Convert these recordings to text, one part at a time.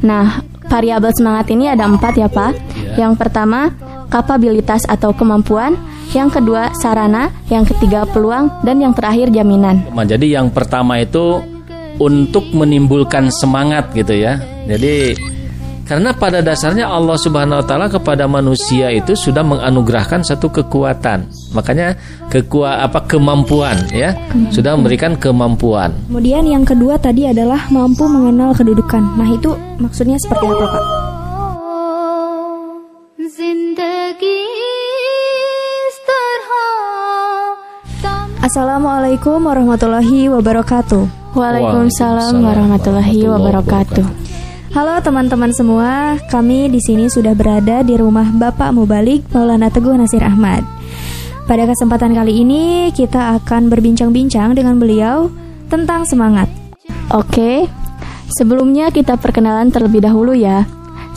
Nah, variabel semangat ini ada empat ya Pak. Ya. Yang pertama kapabilitas atau kemampuan, yang kedua sarana, yang ketiga peluang, dan yang terakhir jaminan. Jadi yang pertama itu untuk menimbulkan semangat gitu ya. Jadi karena pada dasarnya Allah Subhanahu wa taala kepada manusia itu sudah menganugerahkan satu kekuatan. Makanya kekuat apa kemampuan ya, sudah memberikan kemampuan. Kemudian yang kedua tadi adalah mampu mengenal kedudukan. Nah, itu maksudnya seperti apa, Pak? Assalamualaikum warahmatullahi wabarakatuh. Waalaikumsalam warahmatullahi wabarakatuh. Halo teman-teman semua, kami di sini sudah berada di rumah Bapak Mubalik Maulana Teguh Nasir Ahmad. Pada kesempatan kali ini kita akan berbincang-bincang dengan beliau tentang semangat. Oke, sebelumnya kita perkenalan terlebih dahulu ya.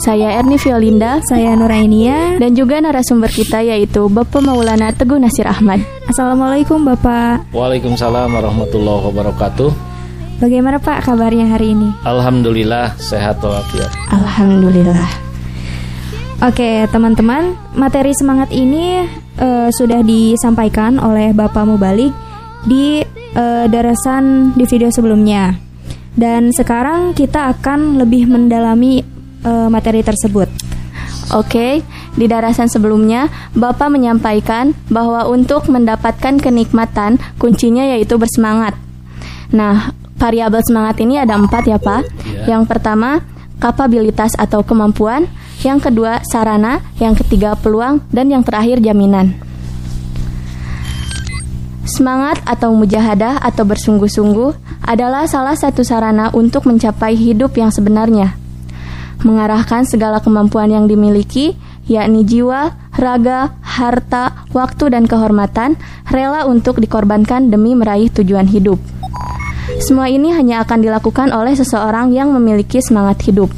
Saya Erni Violinda Saya Nurainia. dan juga narasumber kita yaitu Bapak Maulana Teguh Nasir Ahmad. Assalamualaikum Bapak. Waalaikumsalam warahmatullahi wabarakatuh. Bagaimana Pak kabarnya hari ini? Alhamdulillah sehat walafiat. Alhamdulillah. Oke, teman-teman, materi semangat ini eh, sudah disampaikan oleh Bapak Mubalik di eh, darasan di video sebelumnya. Dan sekarang kita akan lebih mendalami eh, materi tersebut. Oke, di darasan sebelumnya Bapak menyampaikan bahwa untuk mendapatkan kenikmatan kuncinya yaitu bersemangat. Nah, variabel semangat ini ada empat ya Pak. Ya. Yang pertama kapabilitas atau kemampuan, yang kedua sarana, yang ketiga peluang, dan yang terakhir jaminan. Semangat atau mujahadah atau bersungguh-sungguh adalah salah satu sarana untuk mencapai hidup yang sebenarnya mengarahkan segala kemampuan yang dimiliki, yakni jiwa, raga, harta, waktu, dan kehormatan, rela untuk dikorbankan demi meraih tujuan hidup. Semua ini hanya akan dilakukan oleh seseorang yang memiliki semangat hidup.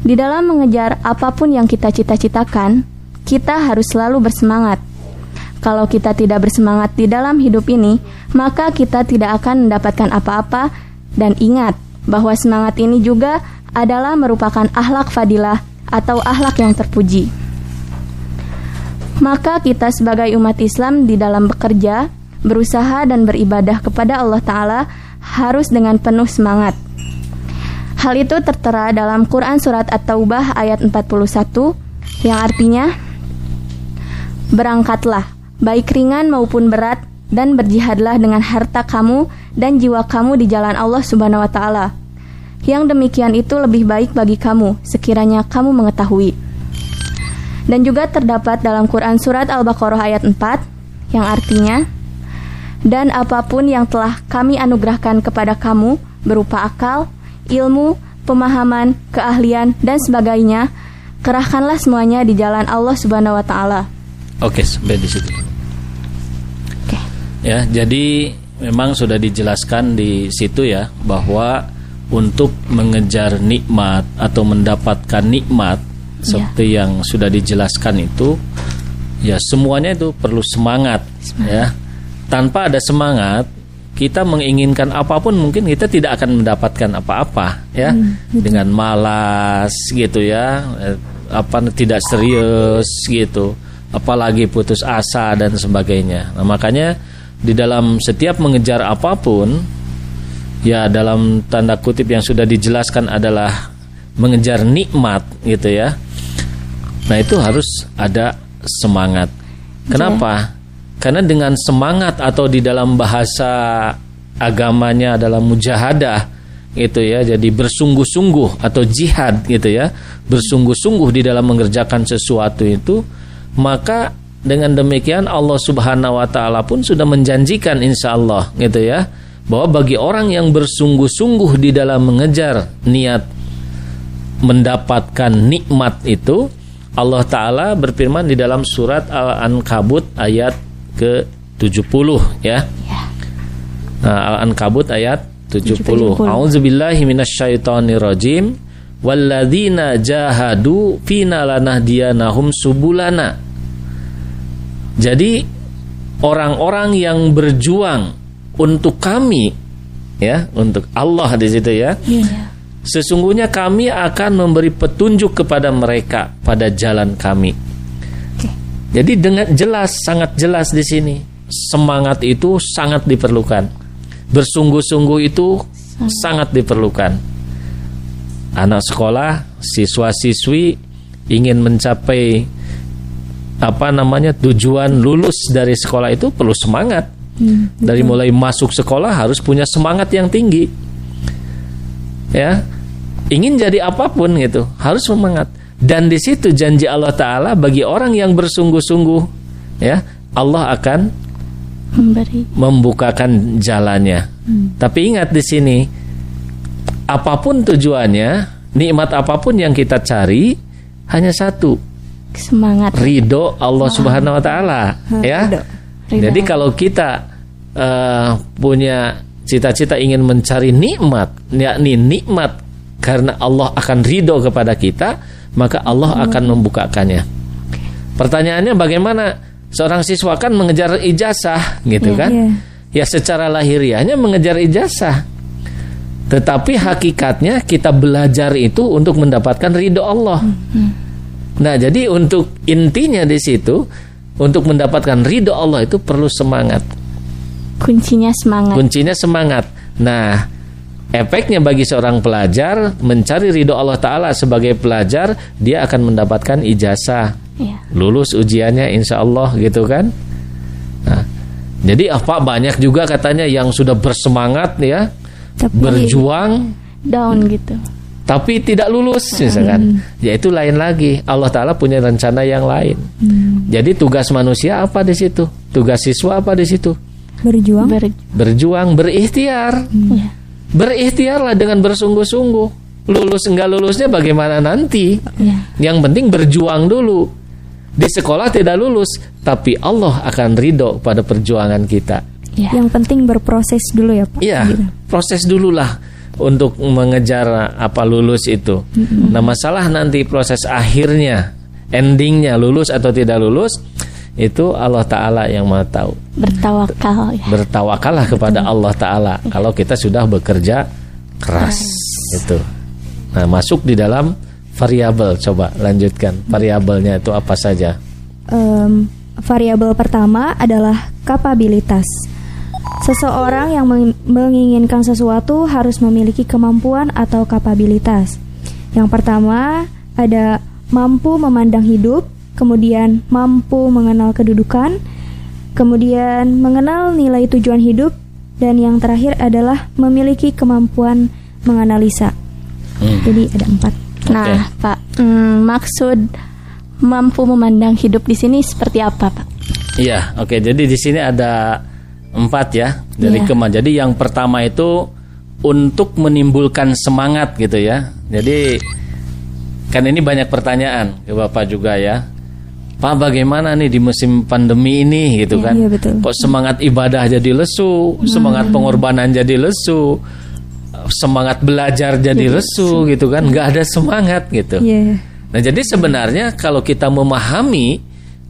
Di dalam mengejar apa pun yang kita cita-citakan, kita harus selalu bersemangat. Kalau kita tidak bersemangat di dalam hidup ini, maka kita tidak akan mendapatkan apa-apa. Dan ingat bahwa semangat ini juga adalah merupakan akhlak fadilah atau akhlak yang terpuji. Maka kita sebagai umat Islam di dalam bekerja, berusaha dan beribadah kepada Allah Ta'ala harus dengan penuh semangat. Hal itu tertera dalam Quran Surat At-Taubah ayat 41 yang artinya Berangkatlah, baik ringan maupun berat, dan berjihadlah dengan harta kamu dan jiwa kamu di jalan Allah Subhanahu wa Ta'ala. Yang demikian itu lebih baik bagi kamu, sekiranya kamu mengetahui. Dan juga terdapat dalam Quran Surat Al-Baqarah ayat 4, yang artinya, Dan apa pun yang telah kami anugerahkan kepada kamu, berupa akal, ilmu, pemahaman, keahlian, dan sebagainya, kerahkanlah semuanya di jalan Allah Subhanahu wa Ta'ala. Oke, sampai di situ. Oke. Ya, jadi memang sudah dijelaskan di situ ya bahwa untuk mengejar nikmat atau mendapatkan nikmat seperti yang sudah dijelaskan itu ya semuanya itu perlu semangat, ya. Tanpa ada semangat kita menginginkan apa pun mungkin kita tidak akan mendapatkan apa-apa ya dengan malas gitu ya eh, apa tidak serius gitu apalagi putus asa dan sebagainya nah makanya di dalam setiap mengejar apa pun ya dalam tanda kutip yang sudah dijelaskan adalah mengejar nikmat gitu ya. Nah, itu harus ada semangat. Kenapa? Karena dengan semangat atau di dalam bahasa agamanya adalah mujahadah gitu ya. Jadi bersungguh-sungguh atau jihad gitu ya. Bersungguh-sungguh di dalam mengerjakan sesuatu itu, maka dengan demikian Allah Subhanahu wa taala pun sudah menjanjikan insya Allah gitu ya bahwa bagi orang yang bersungguh-sungguh di dalam mengejar niat mendapatkan nikmat itu Allah taala berfirman di dalam surat Al-Ankabut ayat ke-70 ya. Nah, Al-Ankabut ayat 70. 70. A'udzubillahi minasyaitonirrajim. Walladzina jahadu fina lanahdiyanahum subulana. Jadi orang-orang yang berjuang untuk kami ya, untuk Allah di situ ya. Iya. sesungguhnya kami akan memberi petunjuk kepada mereka pada jalan kami. Jadi dengan jelas, sangat jelas di sini, semangat itu sangat diperlukan. Bersungguh-sungguh itu sangat diperlukan. Anak sekolah, siswa-siswi ingin mencapai apa namanya tujuan lulus dari sekolah itu perlu semangat. Hmm, Dari mulai masuk sekolah harus punya semangat yang tinggi. Ya. Ingin jadi apa pun gitu, harus semangat. Dan di situ janji Allah taala bagi orang yang bersungguh-sungguh ya, Allah akan Memberi. membukakan jalannya. Tapi ingat di sini apa pun tujuannya, nikmat apa pun yang kita cari hanya satu, Semangat. ridho Allah Subhanahu wa taala, ya. ridho. Ridho. Jadi kalau kita eh, punya cita-cita ingin mencari nikmat, yakni nikmat karena Allah akan ridho kepada kita, maka Allah akan membukakannya. Pertanyaannya bagaimana seorang siswa kan mengejar ijazah gitu Iya. kan? Iya. Ya secara lahiriahnya mengejar ijazah. Tetapi hakikatnya kita belajar itu untuk mendapatkan ridho Allah. Nah, jadi untuk intinya di situ untuk mendapatkan ridho Allah itu perlu semangat. Kuncinya semangat. Kuncinya semangat. Nah, efeknya bagi seorang pelajar mencari ridho Allah Taala sebagai pelajar, dia akan mendapatkan ijazah, Iya. lulus ujiannya, insya Allah gitu kan. Nah, jadi apa banyak juga katanya yang sudah bersemangat ya, Tapi berjuang Down gitu. tapi tidak lulus misalkan. Ya itu lain lagi. Allah Taala punya rencana yang lain. Jadi tugas manusia apa di situ? Tugas siswa apa di situ? berjuang Ber- Berjuang, berikhtiar. Iya. Berikhtiarlah dengan bersungguh-sungguh. Lulus enggak lulusnya bagaimana nanti? Iya. Yang penting berjuang dulu. Di sekolah tidak lulus, tapi Allah akan ridho pada perjuangan kita. Iya. yang penting berproses dulu ya Pak Iya, Gitu. proses dululah untuk mengejar apa lulus itu. Nah, masalah nanti proses akhirnya, endingnya lulus atau tidak lulus, itu Allah Taala yang mau tahu. Bertawakal ya. Bertawakallah kepada Allah Taala kalau kita sudah bekerja keras itu. Nah, masuk di dalam variabel. Coba lanjutkan variabelnya itu apa saja? Em, variabel pertama adalah kapabilitas. Seseorang yang meng- menginginkan sesuatu harus memiliki kemampuan atau kapabilitas. Yang pertama ada mampu memandang hidup, kemudian mampu mengenal kedudukan, kemudian mengenal nilai tujuan hidup, dan yang terakhir adalah memiliki kemampuan menganalisa. Hmm. Jadi ada empat. Nah, Pak, mm, maksud mampu memandang hidup di sini seperti apa, Pak? Iya, oke. Jadi di sini ada empat ya dari Iya. kema. Jadi yang pertama itu untuk menimbulkan semangat gitu ya. Jadi kan ini banyak pertanyaan ke bapak juga ya. Pak bagaimana nih di musim pandemi ini gitu Iya, kan? iya, betul. Kok semangat ibadah jadi lesu, semangat pengorbanan jadi lesu, semangat belajar jadi lesu gitu kan? Nggak ada semangat gitu. Iya. Nah, jadi sebenarnya kalau kita memahami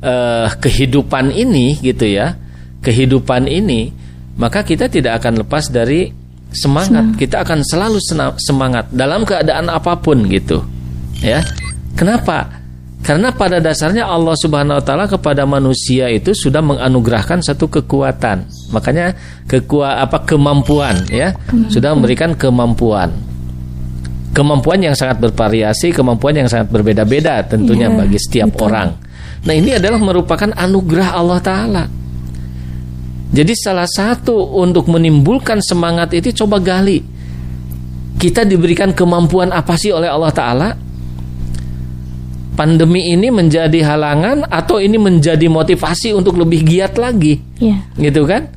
eh, kehidupan ini gitu ya, kehidupan ini, maka kita tidak akan lepas dari semangat. Kita akan selalu semangat dalam keadaan apa pun gitu. Ya. Kenapa? Karena pada dasarnya Allah Subhanahu wa taala kepada manusia itu sudah menganugerahkan satu kekuatan. Makanya kekua apa kemampuan ya, sudah memberikan kemampuan kemampuan yang sangat bervariasi, kemampuan yang sangat berbeda-beda tentunya Iya, bagi setiap betul. orang. Nah, ini adalah merupakan anugerah Allah taala. Jadi salah satu untuk menimbulkan semangat itu coba gali. Kita diberikan kemampuan apa sih oleh Allah taala? Pandemi ini menjadi halangan atau ini menjadi motivasi untuk lebih giat lagi? Iya. gitu kan?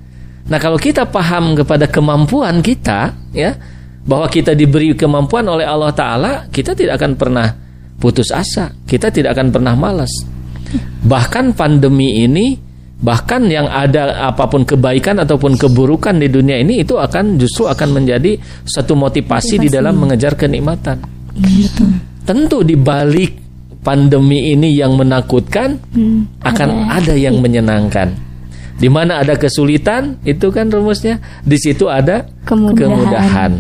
Nah kalau kita paham kepada kemampuan kita, ya bahwa kita diberi kemampuan oleh Allah Taala, kita tidak akan pernah putus asa, kita tidak akan pernah malas. Bahkan pandemi ini, bahkan yang ada apa pun kebaikan ataupun keburukan di dunia ini itu akan justru akan menjadi satu motivasi, di dalam mengejar kenikmatan. Tentu di balik pandemi ini yang menakutkan akan ada yang menyenangkan. Di mana ada kesulitan, itu kan rumusnya. Di situ ada Kemudahan. kemudahan.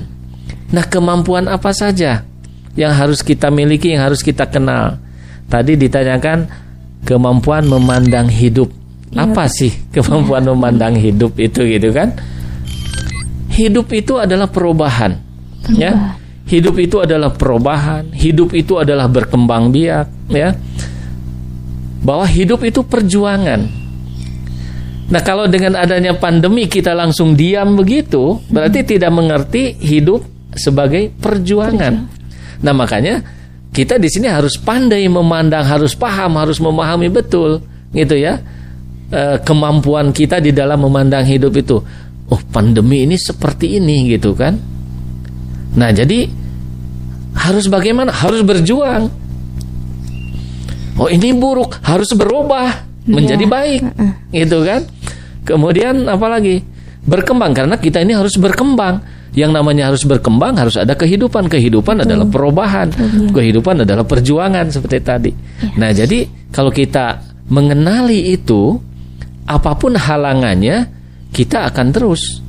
Nah, kemampuan apa saja yang harus kita miliki, yang harus kita kenal? Tadi ditanyakan kemampuan memandang hidup. Iya. Apa sih kemampuan memandang hidup itu gitu kan? Hidup itu adalah perubahan. Ya. Hidup itu adalah perubahan, hidup itu adalah berkembang biak, ya. Bahwa hidup itu perjuangan. Nah, kalau dengan adanya pandemi kita langsung diam begitu, berarti tidak mengerti hidup sebagai perjuangan. Nah, makanya kita di sini harus pandai memandang, harus paham, harus memahami betul, gitu ya. Eh, kemampuan kita di dalam memandang hidup itu. Oh, pandemi ini seperti ini gitu kan. Nah, jadi harus bagaimana? Harus berjuang. Oh, ini buruk, harus berubah menjadi baik. Gitu kan? Kemudian apalagi? Berkembang karena kita ini harus berkembang. Yang namanya harus berkembang harus ada kehidupan. Kehidupan adalah perubahan. Kehidupan adalah perjuangan seperti tadi. Nah, jadi kalau kita mengenali itu, apa pun halangannya, kita akan terus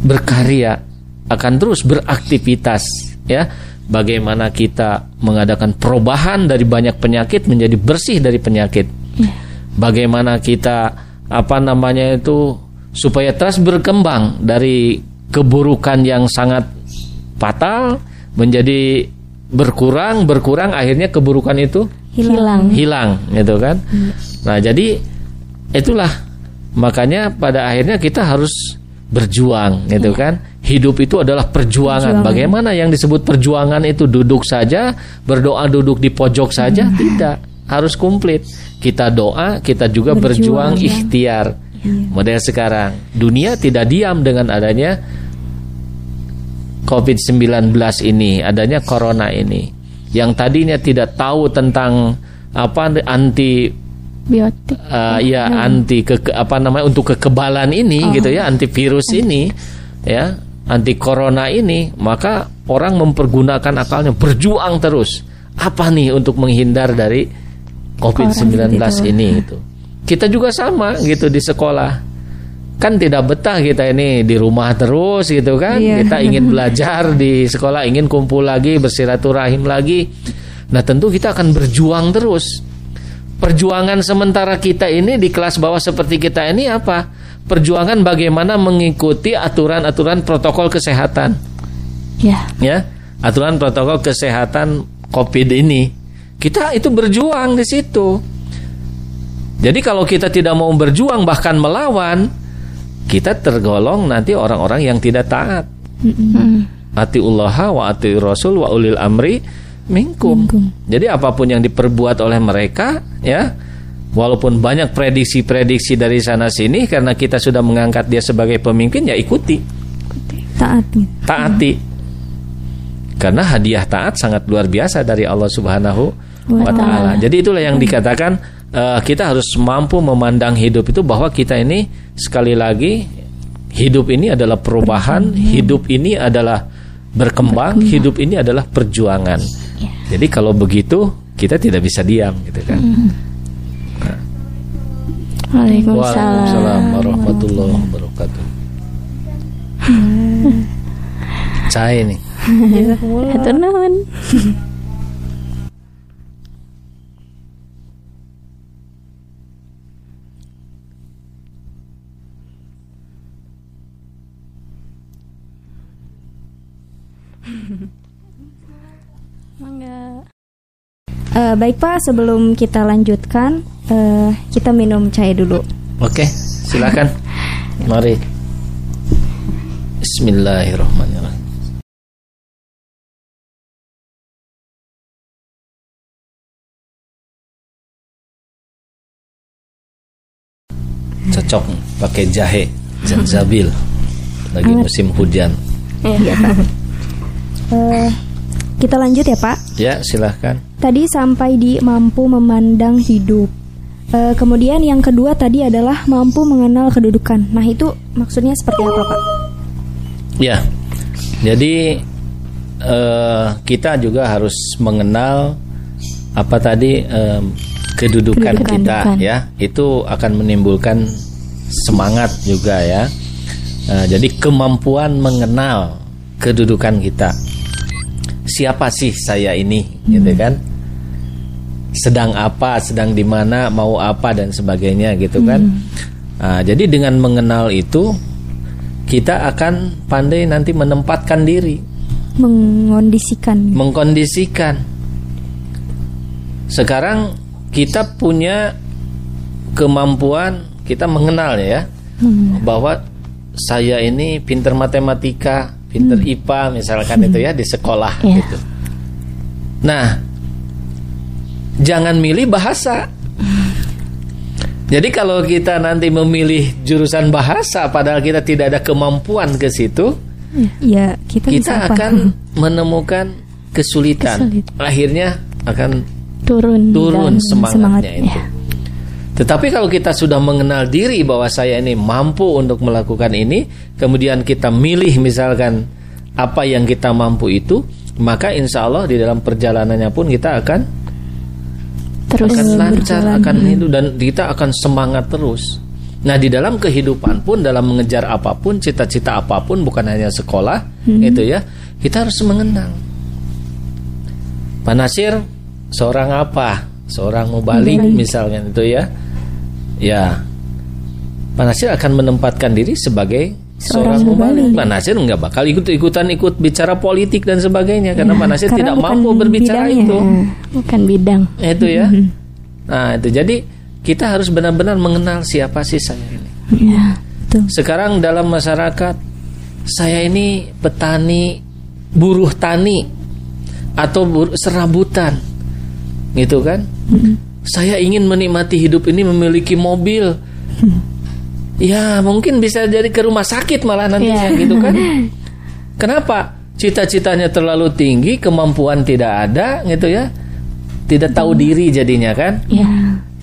berkarya, akan terus beraktivitas, ya. Bagaimana kita mengadakan perubahan dari banyak penyakit menjadi bersih dari penyakit. Bagaimana kita apa namanya itu supaya terus berkembang dari keburukan yang sangat fatal menjadi berkurang, berkurang akhirnya keburukan itu Hilang. hilang gitu kan. Nah, jadi itulah makanya pada akhirnya kita harus berjuang gitu kan. Hidup itu adalah perjuangan. Bagaimana yang disebut perjuangan itu? Duduk saja, berdoa duduk di pojok saja? Tidak, harus komplit. Kita doa, kita juga berjuang, ikhtiar. Model sekarang, dunia tidak diam dengan adanya COVID-19 ini, adanya corona ini. Yang tadinya tidak tahu tentang apa anti Biotik. uh, ya anti ke ke- apa namanya untuk kekebalan ini gitu ya antivirus ini ya anti corona ini maka orang mempergunakan akalnya. Berjuang terus. Apa nih untuk menghindar dari COVID-19 ini itu kita juga sama gitu di sekolah. Kan tidak betah kita ini di rumah terus gitu kan? Iya. kita ingin belajar di sekolah ingin kumpul lagi bersilaturahim lagi. Nah tentu kita akan berjuang terus. Perjuangan sementara kita ini di kelas bawah seperti kita ini apa? Perjuangan bagaimana mengikuti aturan-aturan protokol kesehatan, Ya. ya, aturan protokol kesehatan COVID ini. Kita itu berjuang di situ. Jadi kalau kita tidak mau berjuang bahkan melawan, kita tergolong nanti orang-orang yang tidak taat. Atiullaha wa ati rasul wa ulil amri minkum. Jadi apa pun yang diperbuat oleh mereka ya walaupun banyak prediksi-prediksi dari sana sini karena kita sudah mengangkat dia sebagai pemimpin ya ikuti, Taat gitu. taati. Karena hadiah taat sangat luar biasa dari Allah Subhanahu wa taala. Jadi itulah yang dikatakan eh, kita harus mampu memandang hidup itu bahwa kita ini sekali lagi hidup ini adalah perubahan, hidup ini adalah berkembang, hidup ini adalah perjuangan. Jadi kalau begitu kita tidak bisa diam gitu kan. Waalaikumsalam Waalaikumsalam. warahmatullahi wabarakatuh. Cai nih. Hatur nuhun. Mangga. Eh, baik Pak, sebelum kita lanjutkan, eh, kita minum cai dulu. Oke, silakan. Mari. Bismillahirrahmanirrahim. Cocok pakai jahe, zanjabil. Lagi musim hujan. Iya Pak. Eh, kita lanjut ya Pak. Ya, silahkan. Tadi sampai di mampu memandang hidup. Eh, kemudian yang kedua tadi adalah mampu mengenal kedudukan. Nah itu maksudnya seperti apa Pak? Ya, jadi eh, kita juga harus mengenal apa tadi em, kedudukan, Kedudukan, kita kedudukan. ya. Itu akan menimbulkan semangat juga ya. Eh, jadi kemampuan mengenal kedudukan kita. Siapa sih saya ini, gitu kan? Sedang apa, sedang di mana, mau apa dan sebagainya, gitu kan? Nah, jadi dengan mengenal itu, kita akan pandai nanti menempatkan diri, Mengondisikan. mengkondisikan. Sekarang kita punya kemampuan, kita mengenal ya, bahwa saya ini pinter matematika, pinter IPA misalkan itu ya di sekolah Iya. gitu. Nah, jangan milih bahasa. Jadi kalau kita nanti memilih jurusan bahasa padahal kita tidak ada kemampuan ke situ, Ya, kita, bisa kita apa? akan menemukan kesulitan. Kesulitan. Akhirnya akan turun turun semangatnya semangatnya. itu. Tetapi kalau kita sudah mengenal diri bahwa saya ini mampu untuk melakukan ini, kemudian kita milih misalkan apa yang kita mampu itu, maka insya Allah di dalam perjalanannya pun kita akan terus akan lancar, berjalan. akan itu dan kita akan semangat terus. Nah di dalam kehidupan pun dalam mengejar apa pun, cita-cita apa pun, bukan hanya sekolah, itu ya, kita harus mengenal. Pak Nasir seorang apa? Seorang mubalik misalnya itu ya, ya. Pak Nasir akan menempatkan diri sebagai seorang mubalik. Pak Nasir nggak bakal ikut-ikutan ikut bicara politik dan sebagainya karena Pak Nasir karena tidak mampu berbicara bidangnya. itu bukan bidang itu ya. Nah, itu jadi kita harus benar-benar mengenal siapa sih saya ini. ya Tuh. Sekarang dalam masyarakat saya ini petani, buruh tani atau bur- serabutan. Gitu kan? Saya ingin menikmati hidup ini memiliki mobil. Ya, mungkin bisa jadi ke rumah sakit malah nantinya Iya. gitu kan. Kenapa? Cita-citanya terlalu tinggi, kemampuan tidak ada gitu ya. Tidak tahu diri jadinya kan. ya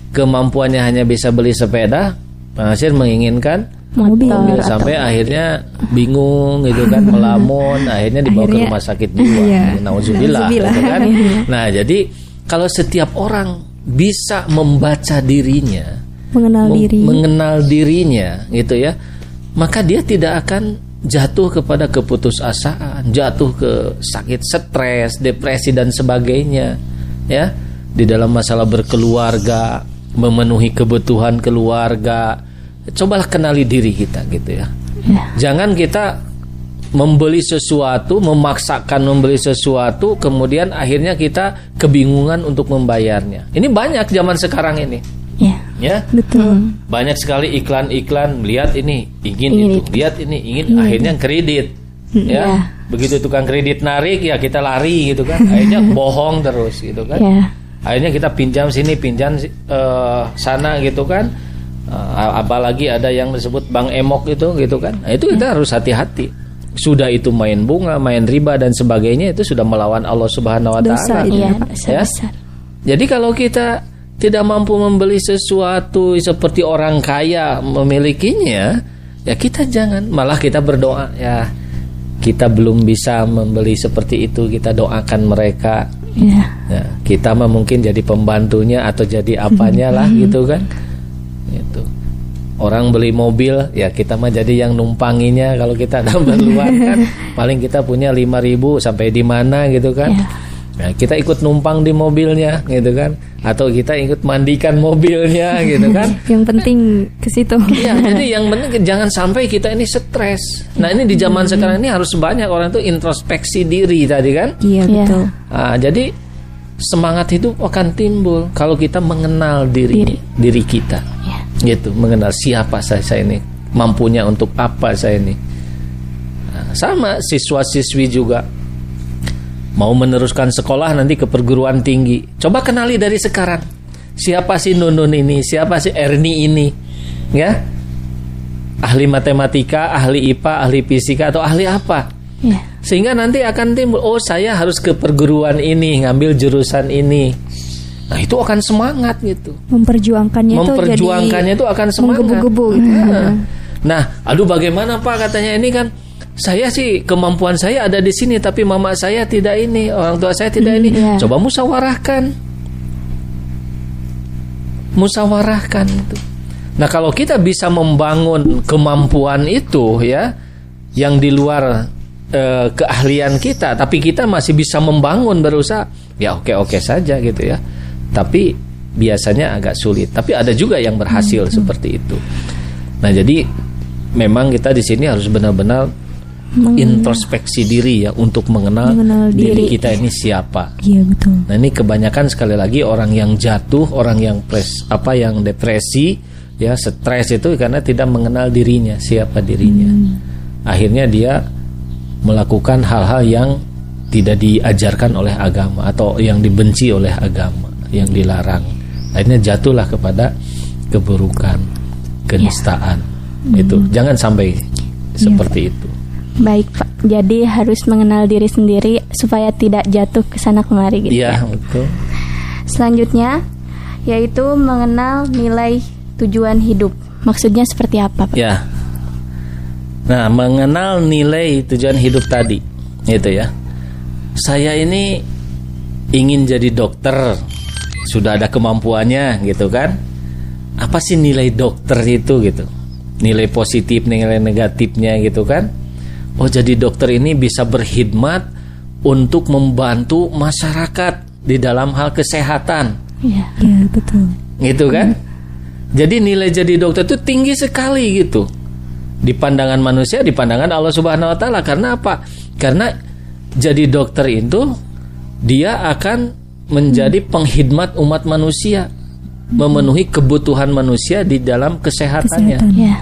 Kemampuannya hanya bisa beli sepeda. Nasir menginginkan mobil atau sampai akhirnya bingung gitu kan, melamun, akhirnya dibawa ke Akhirnya- rumah sakit jiwa. Iya. Nauzubillah Nauzubillah. gitu kan. Nah, jadi kalau setiap orang bisa membaca dirinya, Mengenal diri. mengenal dirinya gitu ya. Maka dia tidak akan jatuh kepada keputusasaan jatuh ke sakit stres depresi dan sebagainya ya. Di dalam masalah berkeluarga memenuhi kebutuhan keluarga cobalah kenali diri kita gitu ya. Jangan kita membeli sesuatu memaksakan membeli sesuatu kemudian akhirnya kita kebingungan untuk membayarnya. Ini banyak zaman sekarang ini ya. Betul. banyak sekali iklan-iklan lihat ini ingin Ingin itu. lihat ini ingin. Akhirnya kredit. Ya. Ya. begitu tukang kredit narik ya kita lari gitu kan. Akhirnya bohong terus gitu kan. Ya. Akhirnya kita pinjam sini pinjam eh, sana gitu kan. Eh, apalagi ada yang disebut bank emok itu gitu kan. Nah, itu kita harus hati-hati. Sudah itu main bunga main riba dan sebagainya itu sudah melawan Allah Subhanahu wa taala. iya dosa Ya. besar. Jadi kalau kita tidak mampu membeli sesuatu seperti orang kaya memilikinya, ya kita jangan. Malah kita berdoa ya. Kita belum bisa membeli seperti itu kita doakan mereka. Ya. Ya, kita mah mungkin jadi pembantunya atau jadi apanya lah gitu kan. Itu orang beli mobil ya kita mah jadi yang numpanginya kalau kita ada keperluan kan. Paling kita punya 5000 sampai di mana gitu kan. Ya. Nah, kita ikut numpang di mobilnya gitu kan atau kita ikut mandikan mobilnya gitu kan Yang penting ke situ. Ya, jadi yang penting jangan sampai kita ini stres. Nah, ini di zaman sekarang ini harus banyak orang itu introspeksi diri tadi kan. Iya Iya. betul. Ah, jadi semangat hidup akan timbul kalau kita mengenal diri Diri. diri, kita. Ya. Gitu, mengenal siapa saya, saya ini, mampunya untuk apa saya ini. Nah, sama siswa-siswi juga mau meneruskan sekolah nanti ke perguruan tinggi. Coba kenali dari sekarang. Siapa sih Nunun ini? Siapa sih Erni ini? Ya. Ahli matematika, ahli IPA, ahli fisika atau ahli apa? ya Sehingga nanti akan timbul, oh saya harus ke perguruan ini, ngambil jurusan ini. Nah, itu akan semangat gitu. Memperjuangkannya, Memperjuangkannya itu itu akan semangat. menggebu-gebu gitu. Nah, Nah, aduh bagaimana Pak katanya ini kan saya sih kemampuan saya ada di sini tapi mama saya tidak ini, orang tua saya tidak ini. iya. Coba musyawarahkan. Musyawarahkan itu. Nah, kalau kita bisa membangun kemampuan itu ya yang di luar eh, keahlian kita, tapi kita masih bisa membangun berusaha, ya oke-oke saja gitu ya. Tapi biasanya agak sulit. Tapi ada juga yang berhasil seperti itu. Nah, jadi memang kita di sini harus benar-benar introspeksi diri ya untuk mengenal, Mengenal diri diri. kita ini siapa. Iya betul. Nah ini kebanyakan sekali lagi orang yang jatuh, orang yang pres, apa yang depresi, ya stres itu karena tidak mengenal dirinya, siapa dirinya. Akhirnya dia melakukan hal-hal yang tidak diajarkan oleh agama atau yang dibenci oleh agama, yang dilarang. Akhirnya jatuhlah kepada keburukan, kenistaan. Itu jangan sampai seperti itu. Baik, Pak. Jadi harus mengenal diri sendiri supaya tidak jatuh ke sana kemari gitu. Iya, ya. betul. Selanjutnya yaitu mengenal nilai tujuan hidup. Maksudnya seperti apa, Pak? Ya. Nah, mengenal nilai tujuan hidup tadi, itu ya. Saya ini ingin jadi dokter, sudah ada kemampuannya, gitu kan? Apa sih nilai dokter itu, gitu? Nilai positif, nilai negatifnya, gitu kan? Oh, jadi dokter ini bisa berkhidmat untuk membantu masyarakat di dalam hal kesehatan Iya. Iya betul. gitu kan? Jadi nilai jadi dokter itu tinggi sekali gitu. Di pandangan manusia, di pandangan Allah Subhanahu wa taala. Karena apa? Karena jadi dokter itu dia akan menjadi pengkhidmat umat manusia, memenuhi kebutuhan manusia di dalam kesehatannya. Kesehatan. Ya.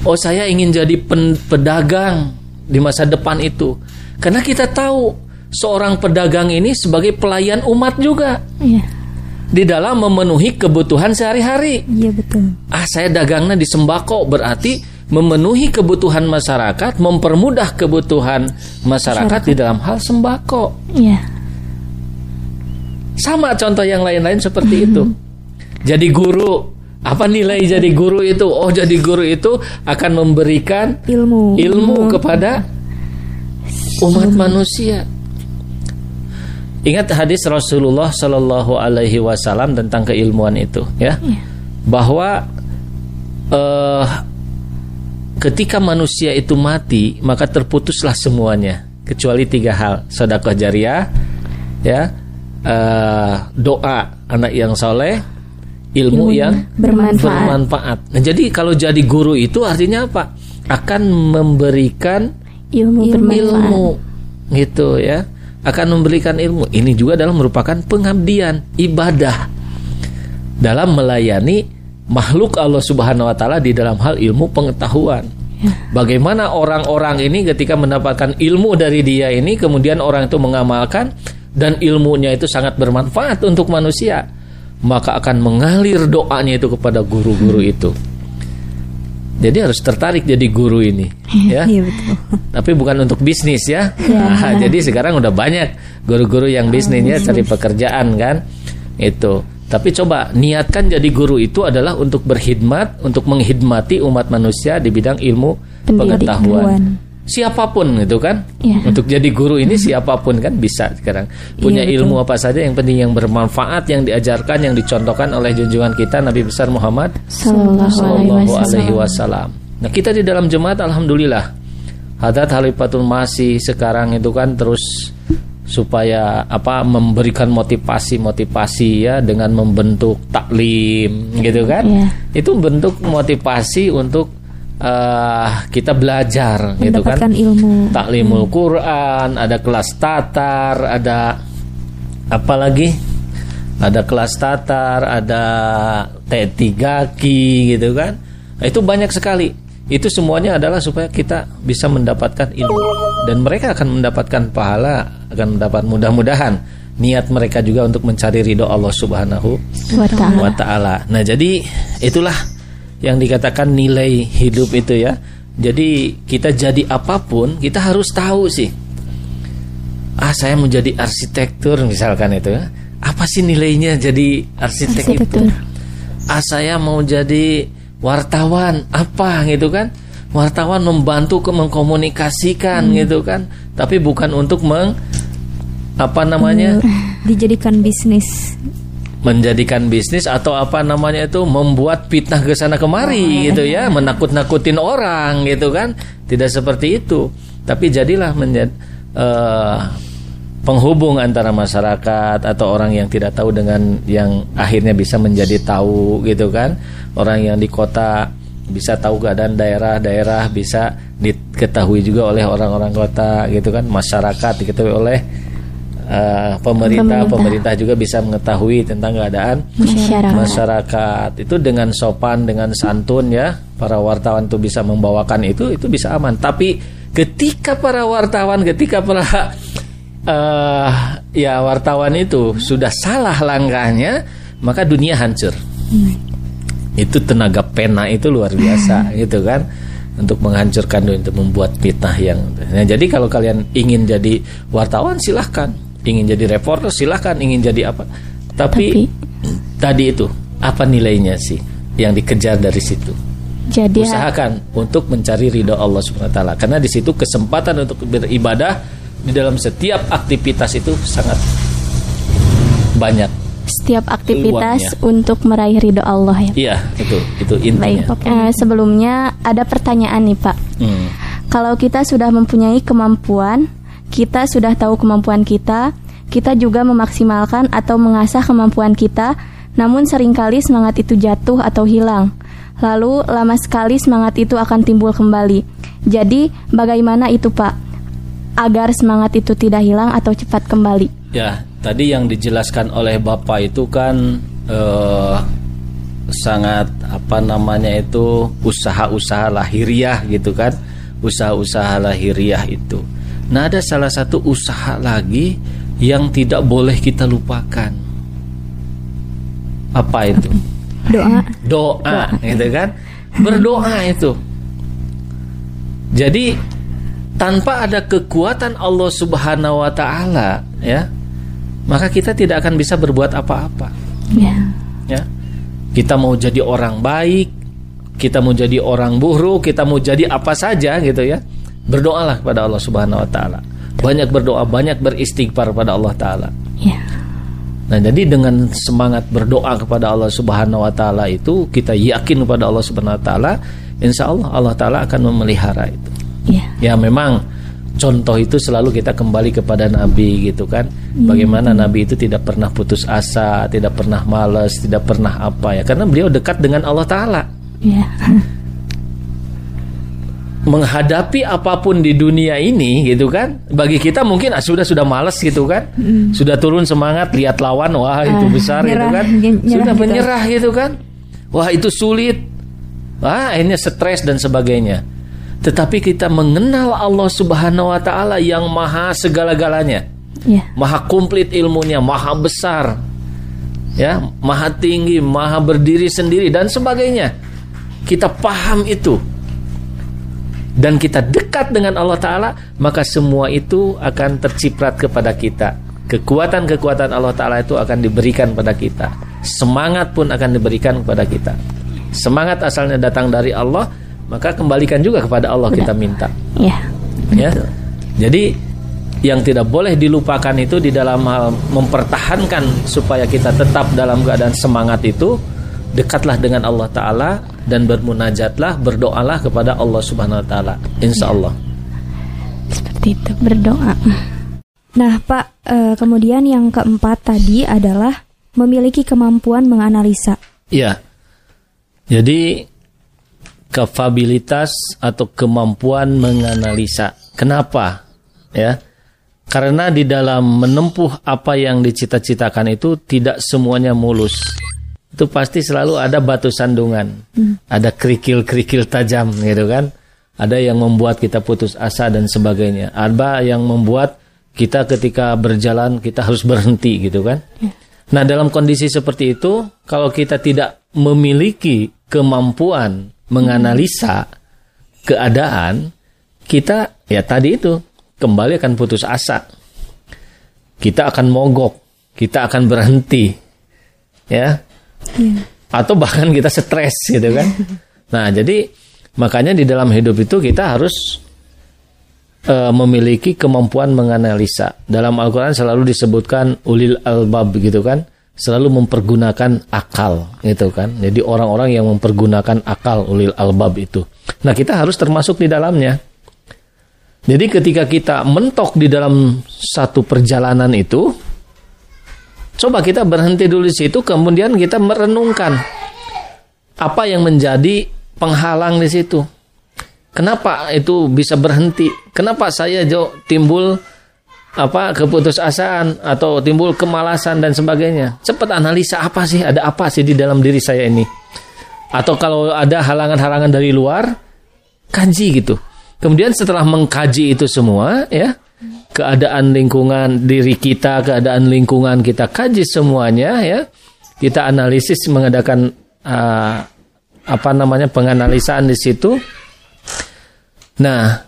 Oh, saya ingin jadi pen- pedagang di masa depan itu. Karena kita tahu seorang pedagang ini sebagai pelayan umat juga Iya. di dalam memenuhi kebutuhan sehari-hari. Iya betul. Ah, saya dagangnya di sembako berarti memenuhi kebutuhan masyarakat, mempermudah kebutuhan masyarakat di dalam hal sembako. Iya. Sama contoh yang lain-lain seperti itu. Jadi guru, apa nilai jadi guru itu? Oh, jadi guru itu akan memberikan Ilmu. ilmu kepada umat manusia. Ingat hadis Rasulullah Shallallahu Alaihi Wasallam tentang keilmuan itu, ya, bahwa eh, ketika manusia itu mati maka terputuslah semuanya kecuali tiga hal: sedekah jariah, ya, eh, doa anak yang soleh, ilmu, Ilmu yang bermanfaat. bermanfaat. Nah, jadi kalau jadi guru itu artinya apa? Akan memberikan Ilmu, bermanfaat. ilmu gitu ya akan memberikan ilmu ini juga dalam merupakan pengabdian ibadah dalam melayani makhluk Allah Subhanahu wa taala di dalam hal ilmu pengetahuan bagaimana orang-orang ini ketika mendapatkan ilmu dari dia ini kemudian orang itu mengamalkan dan ilmunya itu sangat bermanfaat untuk manusia maka akan mengalir doanya itu kepada guru-guru itu jadi harus tertarik jadi guru ini ya Iya betul. tapi bukan untuk bisnis ya. Nah, jadi sekarang udah banyak guru-guru yang bisnisnya cari pekerjaan kan. Itu. Tapi coba niatkan jadi guru itu adalah untuk berkhidmat, untuk menghidmati umat manusia di bidang ilmu Pendidikan. pengetahuan. Siapa pun itu kan. Ya. Untuk jadi guru ini siapa pun kan bisa sekarang. Punya Iya, ilmu apa saja yang penting yang bermanfaat, yang diajarkan, yang dicontohkan oleh junjungan kita Nabi besar Muhammad Sallallahu alaihi wasallam. Nah, kita di dalam jemaat alhamdulillah. Hadat Halifatul Masih sekarang itu kan terus supaya apa memberikan motivasi-motivasi ya dengan membentuk taklim gitu kan. Iya. Itu bentuk motivasi untuk eh, kita belajar gitu kan. Ilmu. Taklimul Quran, ada kelas tatar, ada apa lagi? Ada kelas tatar, ada T3 ki gitu kan. Nah, itu banyak sekali. Itu semuanya adalah supaya kita bisa mendapatkan ilmu dan mereka akan mendapatkan pahala, akan mendapat mudah-mudahan niat mereka juga untuk mencari ridho Allah Subhanahu wa taala. Nah, jadi itulah yang dikatakan nilai hidup itu ya. Jadi kita jadi apa pun, kita harus tahu sih. Ah, saya mau jadi arsitektur misalkan itu ya. Apa sih nilainya jadi arsitek itu? Arsitektur. Ah, saya mau jadi wartawan, apa gitu kan? Wartawan membantu ke mengkomunikasikan gitu kan. Tapi bukan untuk meng apa namanya? Dijadikan bisnis. Menjadikan bisnis atau apa namanya itu membuat fitnah ke sana kemari gitu ya. Menakut-nakutin orang gitu kan. Tidak seperti itu. Tapi jadilah menjadi eh, penghubung antara masyarakat atau orang yang tidak tahu dengan yang akhirnya bisa menjadi tahu gitu kan. Orang yang di kota bisa tahu keadaan daerah-daerah bisa diketahui juga oleh orang-orang kota gitu kan. Masyarakat diketahui oleh uh, pemerintah, Pemerintah. pemerintah juga bisa mengetahui tentang keadaan Masyarakat. masyarakat. Itu dengan sopan dengan santun ya. Para wartawan itu bisa membawakan itu itu bisa aman. Tapi ketika para wartawan ketika para eh, ya wartawan itu sudah salah langkahnya maka dunia hancur. Itu tenaga pena itu luar biasa gitu kan? Untuk menghancurkan untuk membuat fitnah yang nah, jadi kalau kalian ingin jadi wartawan silahkan ingin jadi reporter silahkan ingin jadi apa tapi, tadi itu apa nilainya sih yang dikejar dari situ Jadi ya, usahakan untuk mencari ridho Allah Subhanahu wa taala karena di situ kesempatan untuk beribadah di dalam setiap aktivitas itu sangat banyak setiap aktivitas Peluangnya. untuk meraih ridho Allah ya. iya itu itu Baik, intinya eh, sebelumnya ada pertanyaan nih Pak. Hmm. Kalau kita sudah mempunyai kemampuan, kita sudah tahu kemampuan kita, kita juga memaksimalkan atau mengasah kemampuan kita, namun sering kali semangat itu jatuh atau hilang. Lalu lama sekali semangat itu akan timbul kembali. Jadi, bagaimana itu, Pak? Agar semangat itu tidak hilang atau cepat kembali. Ya, tadi yang dijelaskan oleh Bapak itu kan eh, sangat apa namanya itu usaha-usaha lahiriah gitu kan. Usaha-usaha lahiriah itu. Nah, ada salah satu usaha lagi yang tidak boleh kita lupakan. Apa itu? Doa. Doa, gitu kan? Berdoa itu. Jadi tanpa ada kekuatan Allah Subhanahu wa taala, ya, maka kita tidak akan bisa berbuat apa-apa, Ya. ya. Kita mau jadi orang baik, kita mau jadi orang buruk, kita mau jadi apa saja gitu ya. Berdoalah kepada Allah Subhanahu wa taala. Banyak berdoa, banyak beristighfar pada Allah taala. Ya. Nah, jadi dengan semangat berdoa kepada Allah Subhanahu wa taala itu kita yakin kepada Allah Subhanahu wa taala, insya Allah Allah taala akan memelihara itu. Ya. Ya memang contoh itu selalu kita kembali kepada Nabi gitu kan. Bagaimana Nabi itu tidak pernah putus asa, tidak pernah malas, tidak pernah apa ya. Karena beliau dekat dengan Allah taala. Ya. menghadapi apa pun di dunia ini gitu kan? Bagi kita mungkin ah, sudah sudah males gitu kan? Sudah turun semangat lihat lawan wah itu Ah, besar gitu nyerah, kan? ny- nyerah sudah gitu. menyerah gitu kan? Wah itu sulit. Wah akhirnya stres dan sebagainya. Tetapi kita mengenal Allah Subhanahu wa taala yang maha segala-galanya. Ya. maha komplit ilmunya, maha besar, ya, maha tinggi, maha berdiri sendiri dan sebagainya. Kita paham itu dan kita dekat dengan Allah Taala, maka semua itu akan terciprat kepada kita. Kekuatan-kekuatan Allah Taala itu akan diberikan pada kita. Semangat pun akan diberikan kepada kita. Semangat asalnya datang dari Allah, maka kembalikan juga kepada Allah kita minta Ya. ya. Jadi yang tidak boleh dilupakan itu di dalam hal mempertahankan supaya kita tetap dalam keadaan semangat itu dekatlah dengan Allah taala dan bermunajatlah, berdoalah kepada Allah Subhanahu wa taala. Insya Allah. Seperti itu berdoa. Nah, Pak, eh, kemudian yang keempat tadi adalah memiliki kemampuan menganalisa. Iya. Jadi kapabilitas atau kemampuan menganalisa. Kenapa? Ya. Karena di dalam menempuh apa yang dicita-citakan itu tidak semuanya mulus. Itu pasti selalu ada batu sandungan. Ada kerikil-kerikil tajam gitu kan. Ada yang membuat kita putus asa dan sebagainya. Ada yang membuat kita ketika berjalan kita harus berhenti gitu kan. Nah, dalam kondisi seperti itu, kalau kita tidak memiliki kemampuan menganalisa keadaan, kita ya tadi itu kembali akan putus asa. Kita akan mogok, kita akan berhenti. Ya. Atau bahkan kita stres gitu kan. Nah, jadi makanya di dalam hidup itu kita harus eh, memiliki kemampuan menganalisa. Dalam Al-Quran selalu disebutkan ulil albab gitu kan, selalu mempergunakan akal gitu kan. Jadi orang-orang yang mempergunakan akal ulil albab itu. Nah kita harus termasuk di dalamnya. Jadi ketika kita mentok di dalam satu perjalanan itu, coba kita berhenti dulu di situ, kemudian kita merenungkan apa yang menjadi penghalang di situ. Kenapa itu bisa berhenti? Kenapa saya jo timbul apa keputusasaan atau timbul kemalasan dan sebagainya? Cepat analisa apa sih? Ada apa sih di dalam diri saya ini? Atau kalau ada halangan-halangan dari luar, kaji gitu. Kemudian setelah mengkaji itu semua, ya keadaan lingkungan diri kita, keadaan lingkungan kita kaji semuanya, ya kita analisis mengadakan uh, apa namanya penganalisaan di situ. Nah,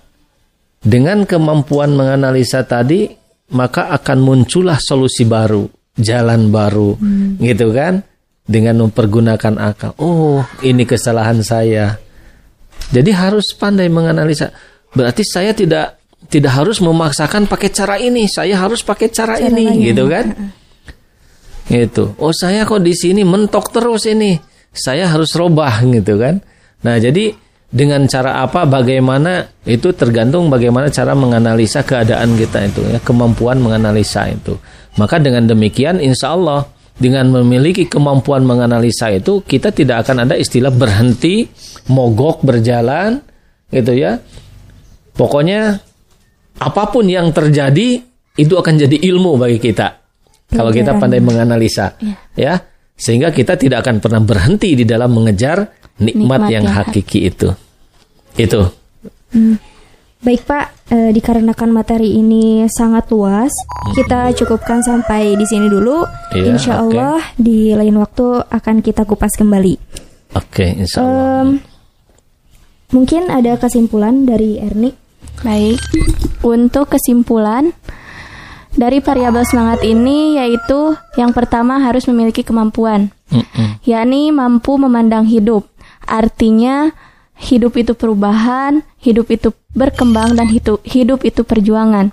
dengan kemampuan menganalisa tadi, maka akan muncullah solusi baru, jalan baru, hmm. gitu kan? Dengan mempergunakan akal. Oh, ini kesalahan saya. Jadi harus pandai menganalisa. Berarti saya tidak tidak harus memaksakan pakai cara ini, saya harus pakai cara, cara ini, lain. gitu kan? Gitu. Oh, saya kok di sini mentok terus ini. Saya harus robah gitu kan? Nah, jadi dengan cara apa bagaimana itu tergantung bagaimana cara menganalisa keadaan kita itu ya kemampuan menganalisa itu maka dengan demikian insya Allah dengan memiliki kemampuan menganalisa itu kita tidak akan ada istilah berhenti mogok berjalan gitu ya pokoknya apa pun yang terjadi itu akan jadi ilmu bagi kita kalau kita pandai menganalisa ya. ya sehingga kita tidak akan pernah berhenti di dalam mengejar nikmat, nikmat yang hakiki itu. Itu. Hmm. Baik Pak, e, dikarenakan materi ini sangat luas, hmm. kita cukupkan sampai di sini dulu. Ya, insya Allah okay. di lain waktu akan kita kupas kembali. Oke, okay, insya Allah. Um, mungkin ada kesimpulan dari Erni. Baik, untuk kesimpulan dari variabel semangat ini yaitu yang pertama harus memiliki kemampuan, mm -mm. yakni mampu memandang hidup. Artinya hidup itu perubahan, hidup itu berkembang dan hidup, hidup itu perjuangan.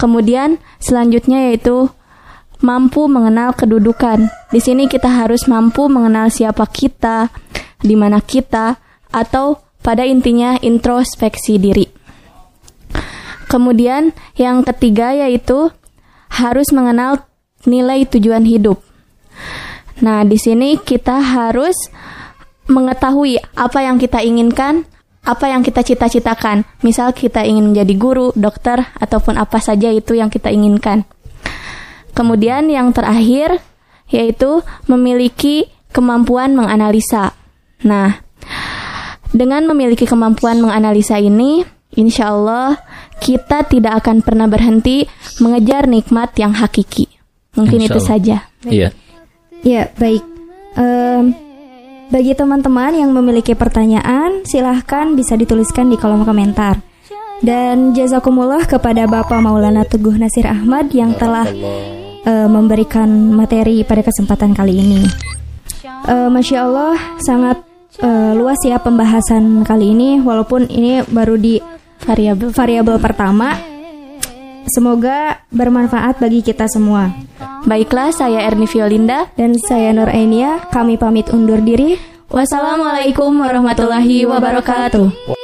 Kemudian selanjutnya yaitu mampu mengenal kedudukan. Di sini kita harus mampu mengenal siapa kita, di mana kita, atau pada intinya introspeksi diri. Kemudian yang ketiga yaitu harus mengenal nilai tujuan hidup. Nah, di sini kita harus mengetahui apa yang kita inginkan, apa yang kita cita-citakan. Misal kita ingin menjadi guru, dokter, ataupun apa saja itu yang kita inginkan. Kemudian yang terakhir yaitu memiliki kemampuan menganalisa. Nah, dengan memiliki kemampuan menganalisa ini, insya Allah kita tidak akan pernah berhenti mengejar nikmat yang hakiki. Mungkin itu saja. Iya. Ya, baik. Um, bagi teman-teman yang memiliki pertanyaan, silahkan bisa dituliskan di kolom komentar. Dan jazakumullah kepada Bapak Maulana Teguh Nasir Ahmad yang telah uh, memberikan materi pada kesempatan kali ini. Uh, Masya Allah, sangat uh, luas ya pembahasan kali ini, walaupun ini baru di variabel variabel pertama. Semoga bermanfaat bagi kita semua. Baiklah, saya Erni Violinda dan saya Nur Ainia. Kami pamit undur diri. Wassalamualaikum warahmatullahi wabarakatuh.